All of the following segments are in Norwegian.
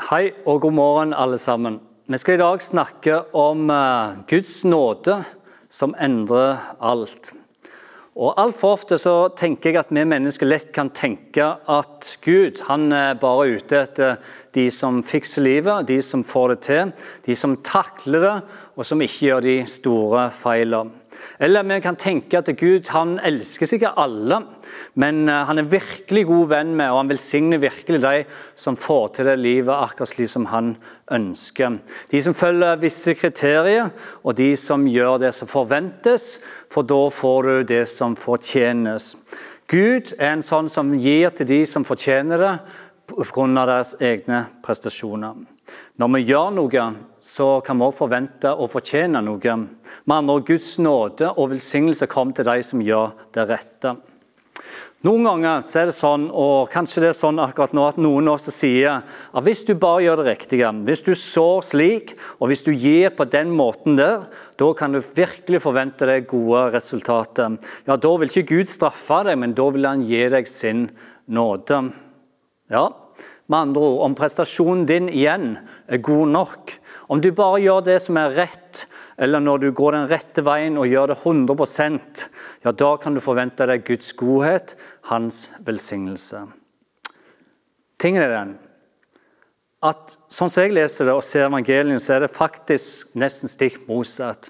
Hei og god morgen, alle sammen. Vi skal i dag snakke om eh, Guds nåde som endrer alt. Og Altfor ofte så tenker jeg at vi mennesker lett kan tenke at Gud han er bare ute etter de som fikser livet, de som får det til, de som takler det, og som ikke gjør de store feilene. Eller vi kan tenke at Gud han elsker sikkert alle, men eh, han er virkelig god venn med, og han velsigner virkelig de som får til det livet akkurat slik som han ønsker. De som følger visse kriterier, og de som gjør det som forventes, for da får du det som fortjenes. Gud er en sånn som gir til de som fortjener det, pga. deres egne prestasjoner. Når vi gjør noe, så kan vi også forvente å fortjene noe. Med andre ord, Guds nåde og velsignelse kom til de som gjør det rette. Noen ganger er det sånn, og kanskje det er sånn akkurat nå, at noen også sier at hvis du bare gjør det riktige, hvis du sår slik, og hvis du gir på den måten der, da kan du virkelig forvente deg gode resultater. Ja, Da vil ikke Gud straffe deg, men da vil han gi deg sin nåde. Ja, med andre ord, om prestasjonen din igjen er god nok, om du bare gjør det som er rett, eller når du går den rette veien og gjør det 100 ja, da kan du forvente deg Guds godhet, hans velsignelse. Tingen er den at sånn som jeg leser det og ser evangelien, så er det faktisk nesten stikk motsatt.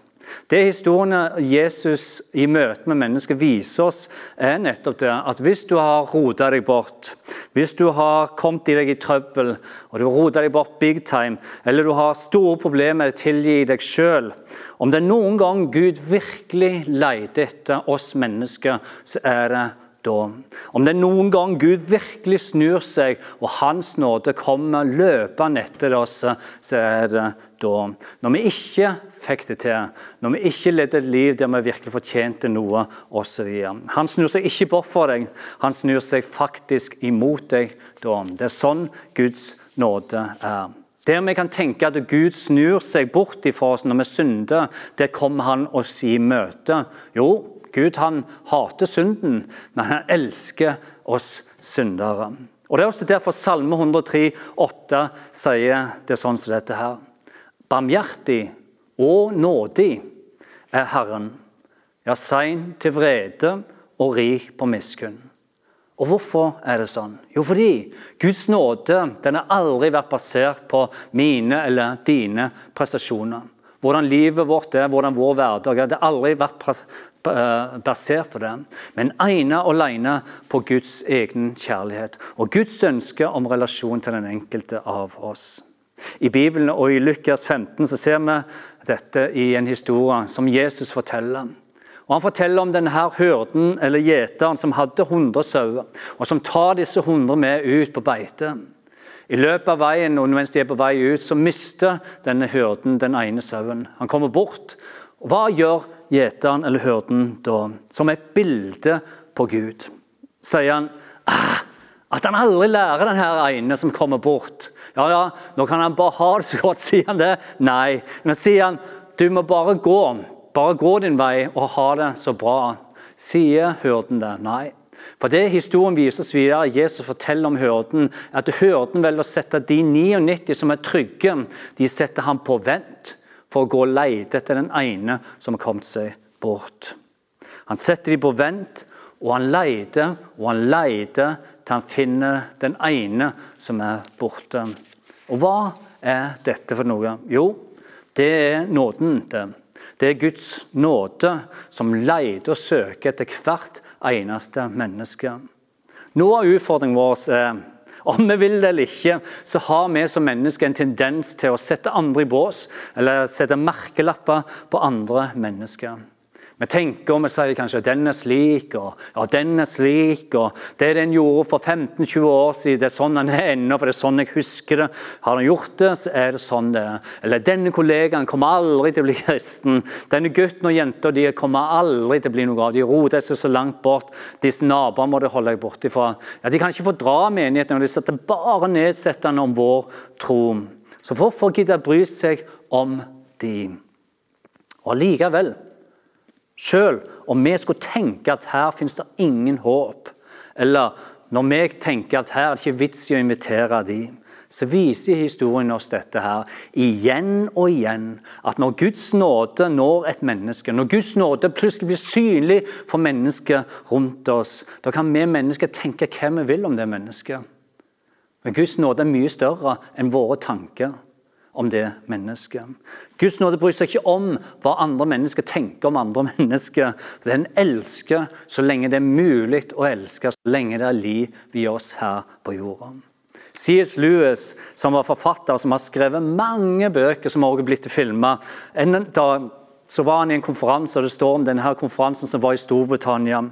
Det historiene Jesus i møte med mennesker viser oss, er nettopp det at hvis du har rota deg bort, hvis du har kommet i deg i trøbbel, og du har rota deg bort big time, eller du har store problemer med å tilgi deg sjøl Om det er noen gang Gud virkelig leter etter oss mennesker, så er det da. Om det er noen gang Gud virkelig snur seg, og Hans nåde kommer løpende etter oss, så er det da. Når vi ikke fikk det til, når vi ikke ledde et liv der vi virkelig fortjente noe osv. Han snur seg ikke bort for deg, han snur seg faktisk imot deg da. Det er sånn Guds nåde er. Der vi kan tenke at Gud snur seg bort ifra oss når vi synder, der kommer han oss i møte. Jo, Gud han hater synden, men han elsker oss syndere. Og Det er også derfor Salme 103, 8 sier det sånn som dette her. Barmhjertig og nådig er Herren, ja, sein til vrede og rik på miskunn. Og Hvorfor er det sånn? Jo, fordi Guds nåde den har aldri vært basert på mine eller dine prestasjoner. Hvordan livet vårt er, hvordan vår hverdag er. Det har aldri vært eh, basert på det, men ene og alene på Guds egen kjærlighet og Guds ønske om relasjon til den enkelte av oss. I Bibelen og i Lukas 15 så ser vi dette i en historie som Jesus forteller. Og Han forteller om denne her hørden eller gjeteren som hadde 100 sauer, og som tar disse 100 med ut på beite. I løpet av veien og mens de er på vei ut, så mister denne hyrden den ene sauen. Han kommer bort. Og Hva gjør gjeteren eller hyrden da? Som et bilde på Gud. Sier han ah, at han aldri lærer den her ene som kommer bort. Ja, ja, nå kan han bare ha det så godt, sier han det? Nei. Men sier han du må bare gå. Bare gå din vei og ha det så bra. Sier hyrden det? Nei. For det historien viser oss videre, Jesus forteller om hyrden, at hyrden velger å sette de 99 som er trygge, de setter ham på vent for å gå og lete etter den ene som har kommet seg bort. Han setter de på vent, og han leter og han leter til han finner den ene som er borte. Og hva er dette for noe? Jo, det er nåden. Det, det er Guds nåde som leter og søker etter hvert eneste menneske. Noe av utfordringen vår er om vi vil det eller ikke, så har vi som mennesker en tendens til å sette andre i bås, eller sette merkelapper på andre mennesker. Vi tenker og vi sier kanskje at den er slik og ja, den er slik. og Det den gjorde for 15-20 år siden, det er sånn han er ennå, for det er sånn jeg husker det. Har han gjort det, så er det sånn det er. Eller denne kollegaen kommer aldri til å bli kristen. Denne gutten og jenta de kommer aldri til å bli noe av. De roter seg så langt bort. Disse naboene må du holde deg borte ifra. Ja, de kan ikke fordra menigheten og de setter bare nedsettende om vår tro. Så hvorfor gidde bry seg om de? Og likevel Selv om vi skulle tenke at her finnes det ingen håp, eller når vi tenker at her er det ikke vits i å invitere de, så viser historien oss dette her igjen og igjen. At når Guds nåde når et menneske, når Guds nåde plutselig blir synlig for mennesker rundt oss, da kan vi mennesker tenke hva vi vil om det mennesket. Men Guds nåde er mye større enn våre tanker om det mennesket. Guds nåde bryr seg ikke om hva andre mennesker tenker om andre mennesker. Den elsker så lenge det er mulig å elske, så lenge det er liv i oss her på jorda. C.S. Lewis, som var forfatter som har skrevet mange bøker som også er blitt filma. En dag så var han i en konferanse, og det står om denne konferansen som var i Storbritannia.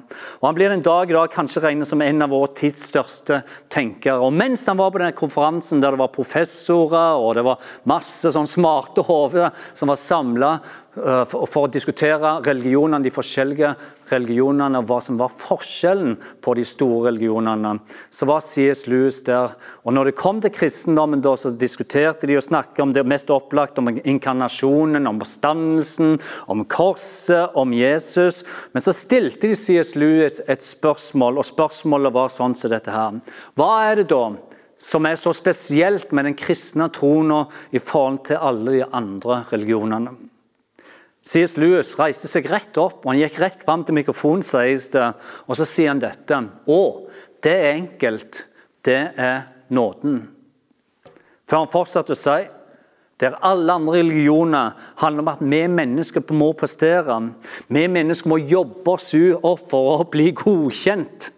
Og Han blir en dag i dag kanskje regnet som en av vår tids største tenkere. Og Mens han var på denne konferansen der det var professorer og det var masse sånn smarte hoder som var samla for å diskutere religionene, de forskjellige religionene og hva som var forskjellen på de store religionene. Så var C.S. Lewis der. Og når det kom til kristendommen, da, så diskuterte de og snakket om det mest opplagt, om inkarnasjonen, om oppstandelsen, om korset, om Jesus. Men så stilte de C.S. Lewis et spørsmål, og spørsmålet var sånn som dette her. Hva er det da? som er så spesielt med den kristne troen i forhold til alle de andre religionene. C.S. Lewis reiste seg rett opp og han gikk rett fram til mikrofonen, sies det, og så sier han dette. Å, det er enkelt. Det er nåden. Før han fortsatte å si der alle andre religioner handler om at vi mennesker må prestere. Vi mennesker må jobbe oss opp for å bli godkjent.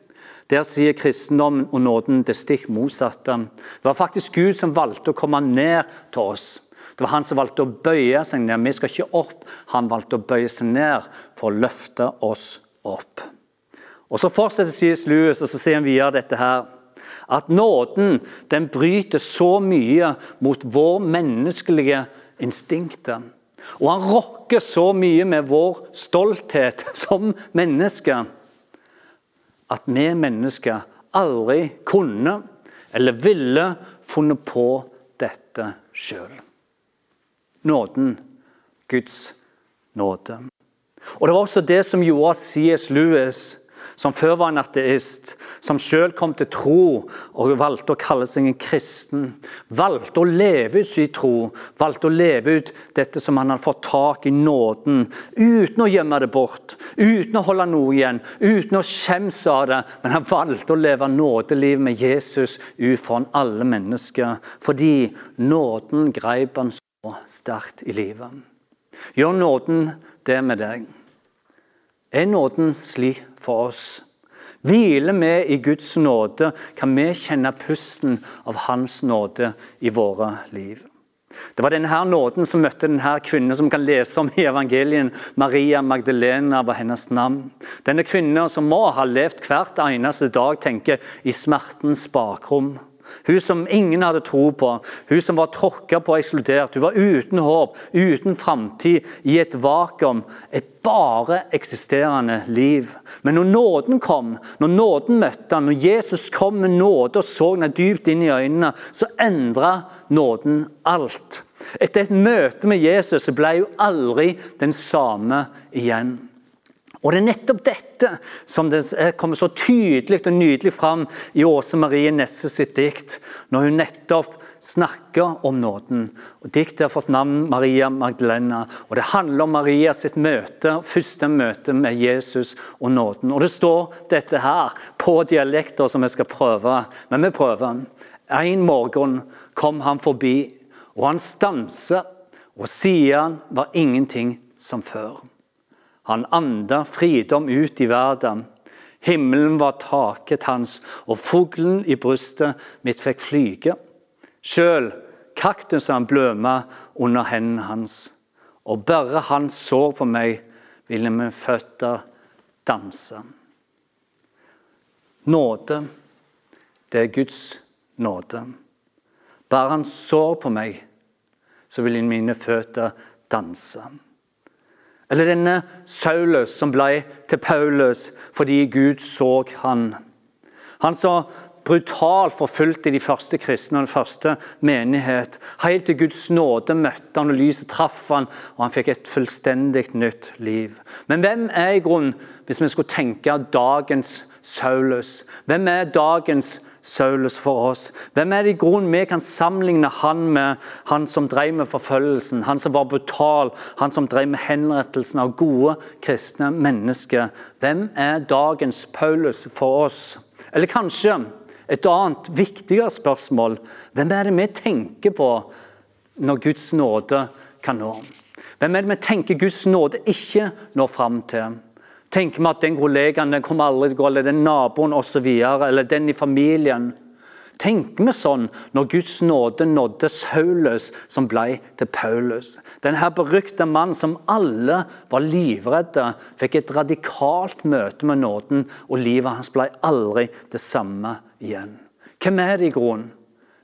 Der sier kristendommen og nåden det stikk motsatte. Det var faktisk Gud som valgte å komme ned til oss. Det var han som valgte å bøye seg ned. Vi skal ikke opp. Han valgte å bøye seg ned for å løfte oss opp. Og Så fortsetter C.S. Lewis og så sier han videre dette her. At nåden den bryter så mye mot vår menneskelige instinkter. Og han rokker så mye med vår stolthet som mennesker at vi mennesker aldri kunne eller ville funnet på dette sjøl nåden. Guds nåde. Og Det var også det som gjorde C.S. Lewis, som før var en ateist, som selv kom til tro og valgte å kalle seg en kristen, valgte å leve ut sin tro, valgte å leve ut dette som han hadde fått tak i nåden, uten å gjemme det bort, uten å holde noe igjen, uten å skjemmes av det. Men han valgte å leve nådeliv med Jesus ut foran alle mennesker, fordi nåden greip han sterkt i livet. Gjør nåden det med deg? Er nåden slik for oss? Hviler vi i Guds nåde, kan vi kjenne pusten av Hans nåde i våre liv. Det var denne nåden som møtte denne kvinnen som kan lese om i evangelien. Maria Magdalena var hennes navn. Denne kvinnen som må ha levd hvert eneste dag tenker i smertens bakrom. Hun som ingen hadde tro på, hun som var tråkka på og ekskludert. Hun var uten håp, uten framtid, i et vakuum. Et bare eksisterende liv. Men når nåden kom, når nåden møtte han, når Jesus kom med nåde og så henne dypt inn i øynene, så endra nåden alt. Etter et møte med Jesus ble hun aldri den samme igjen. Og Det er nettopp dette som det kommer så tydelig og nydelig fram i Åse Marie Nesse sitt dikt, når hun nettopp snakker om nåden. Og Diktet har fått navn Maria Magdalena. og Det handler om Maria sitt møte, første møte med Jesus og nåden. Og Det står dette her på dialekter som vi skal prøve, men vi prøver. En morgen kom han forbi, og han stanser, og siden var ingenting som før. Han anda fridom ut i verden. Himmelen var taket hans, og fuglen i brystet mitt fikk flyge. Sjøl kaktusene bløma under hendene hans. Og bare han så på meg, ville mine føtter danse. Nåde, det er Guds nåde. Bare han så på meg, så ville mine føtter danse. Eller denne Saulus som ble til Paulus fordi Gud så han. Han som brutalt forfulgte de første kristne og den første menighet. Helt til Guds nåde møtte han, og lyset traff han, og han fikk et fullstendig nytt liv. Men hvem er i grunn, hvis vi skulle tenke dagens Saulus? Hvem er dagens Saulus for oss? Hvem er det i grunnen vi kan sammenligne han med han som drev med forfølgelsen, han som var brutal, han som drev med henrettelsen av gode kristne mennesker? Hvem er dagens Paulus for oss? Eller kanskje et annet viktigere spørsmål hvem er det vi tenker på når Guds nåde kan nå? Hvem er det vi tenker Guds nåde ikke når fram til? Tenker vi at den kollegaen den kommer aldri til å gå, eller den naboen osv., eller den i familien? Tenker vi sånn når Guds nåde nådde Saulus, som ble til Paulus? Denne berykte mannen som alle var livredde, fikk et radikalt møte med nåden, og livet hans ble aldri det samme igjen. Hvem er det i grunnen?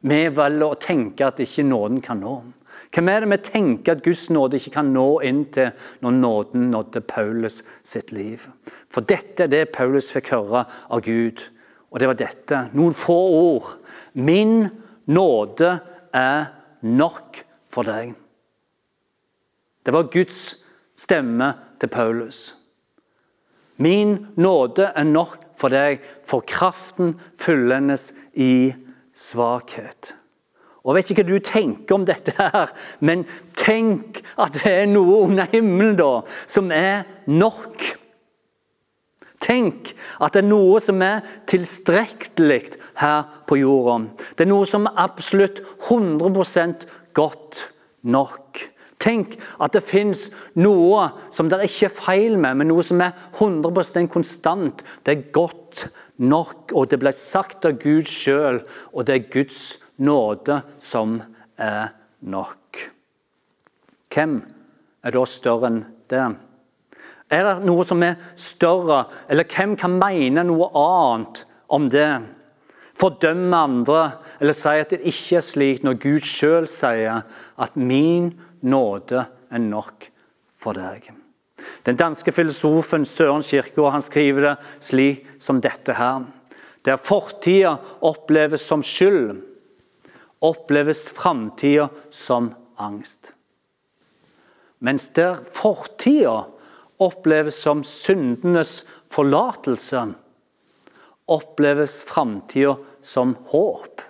Vi velger å tenke at ikke nåden kan nå. Hvem er det vi tenker at Guds nåde ikke kan nå inn til når nåden nådde Paulus sitt liv? For dette er det Paulus fikk høre av Gud. Og det var dette. Noen få ord. Min nåde er nok for deg. Det var Guds stemme til Paulus. Min nåde er nok for deg, for kraften fullendes i svakhet. Og Jeg vet ikke hva du tenker om dette, her, men tenk at det er noe under himmelen da, som er nok. Tenk at det er noe som er tilstrekkelig her på jorda. Det er noe som er absolutt 100% godt nok. Tenk at det fins noe som det ikke er feil med, men noe som er 100% konstant. Det er godt nok, og det ble sagt av Gud sjøl, og det er Guds nåde som er nok. Hvem er da større enn det? Er det noe som er større, eller hvem kan mene noe annet om det? Fordømme andre, eller si at det ikke er slik, når Gud sjøl sier at 'min nåde er nok for deg'. Den danske filosofen Søren Kirkegaard han skriver det slik som dette her. Der fortida oppleves som skyld, oppleves framtida som angst. Mens der fortida oppleves som syndenes forlatelse, oppleves framtida som håp.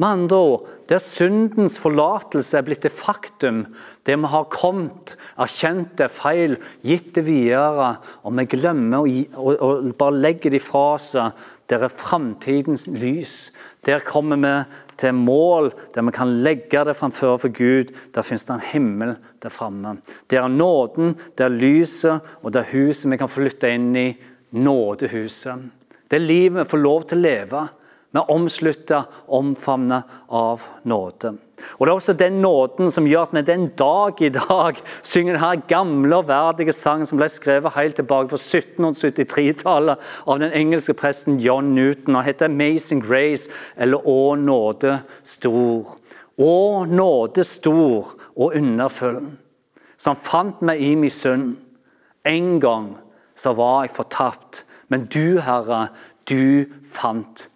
Med andre ord, der syndens forlatelse er blitt et faktum, det vi har kommet, erkjent det feil, gitt det videre, og vi glemmer å bare legge det fra seg, der er framtidens lys. Der kommer vi til mål der vi kan legge det framfor for Gud. Der finnes det en himmel der framme. Der er nåden, der er lyset og det er huset vi kan flytte inn i. Nådehuset. Det er livet vi får lov til å leve. Vi er omslutta, omfavna av nåde. Og Det er også den nåden som gjør at vi den dag i dag synger denne gamle og verdige sangen som ble skrevet helt tilbake på 1773-tallet av den engelske presten John Newton. og heter 'Amazing Grace', eller 'Å nåde stor'. Å nåde stor og underfull, som fant meg i min synd. En gang så var jeg fortapt, men du, Herre, du fant meg.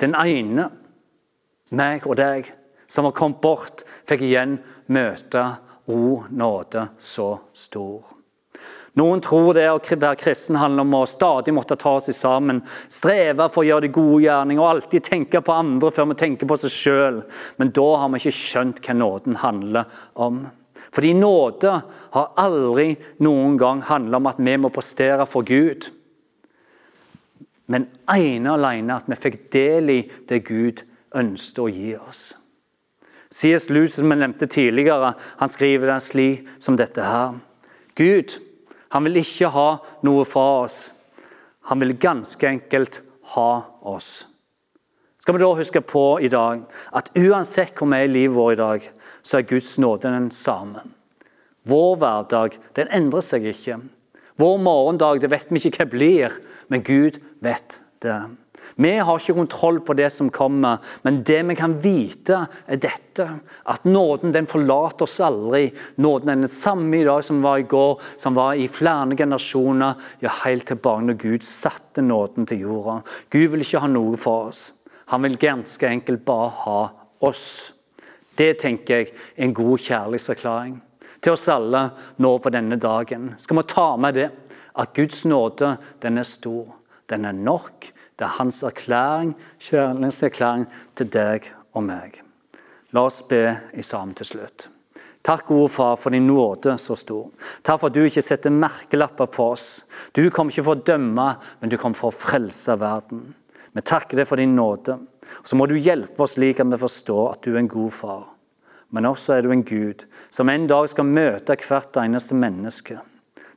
Den ene, meg og deg, som har kommet bort, fikk igjen møte O nåde så stor. Noen tror det å være kristen handler om å stadig måtte ta seg sammen, streve for å gjøre de gode gjerninger og alltid tenke på andre før vi tenker på seg sjøl. Men da har vi ikke skjønt hva nåden handler om. Fordi nåde har aldri noen gang handla om at vi må prestere for Gud men ene alene at vi fikk del i det Gud ønsket å gi oss. C.S. Lewis, som jeg nevnte tidligere, han skriver det slik som dette her. Gud han vil ikke ha noe fra oss. Han vil ganske enkelt ha oss. Skal vi da huske på i dag at uansett hvor vi er i livet vårt i dag, så er Guds nåde den samme. Vår hverdag den endrer seg ikke. Vår morgendag det vet vi ikke hva blir, men Gud vet det. Vi har ikke kontroll på det som kommer, men det vi kan vite, er dette. At nåden den forlater oss aldri. Nåden er den samme i dag som var i går, som var i flere generasjoner, ja, helt tilbake når Gud satte nåden til jorda. Gud vil ikke ha noe for oss. Han vil ganske enkelt bare ha oss. Det tenker jeg er en god kjærlighetserklæring til oss alle nå på denne dagen. Skal vi ta med det? at Guds nåde den er stor. Den er nok. Det er hans erklæring, kjærlighetserklæring til deg og meg. La oss be i sammen til slutt. Takk, gode far, for din nåde så stor. Takk for at du ikke setter merkelapper på oss. Du kom ikke for å dømme, men du kom for å frelse verden. Vi takker deg for din nåde. Så må du hjelpe oss slik at vi forstår at du er en god far. Men også er du en Gud som en dag skal møte hvert eneste menneske.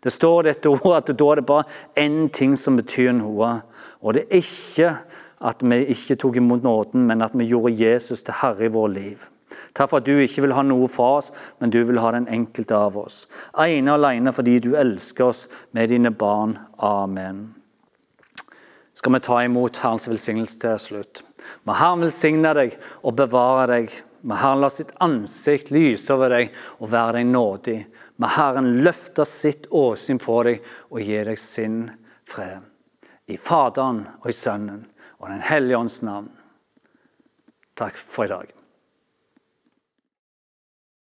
Det står dette ordet at da er det bare én ting som betyr noe. Og det er ikke at vi ikke tok imot nåden, men at vi gjorde Jesus til herre i vår liv. Takk for at du ikke vil ha noe fra oss, men du vil ha den enkelte av oss. Ene og alene fordi du elsker oss med dine barn. Amen. Skal vi ta imot Herrens velsignelse til slutt? Må Herren velsigne deg og bevare deg. Må Herren la sitt ansikt lyse over deg og være deg nådig. Må Herren løfter sitt åsyn på deg og gir deg sin fred. I Faderen og i Sønnen og Den hellige ånds navn. Takk for i dag.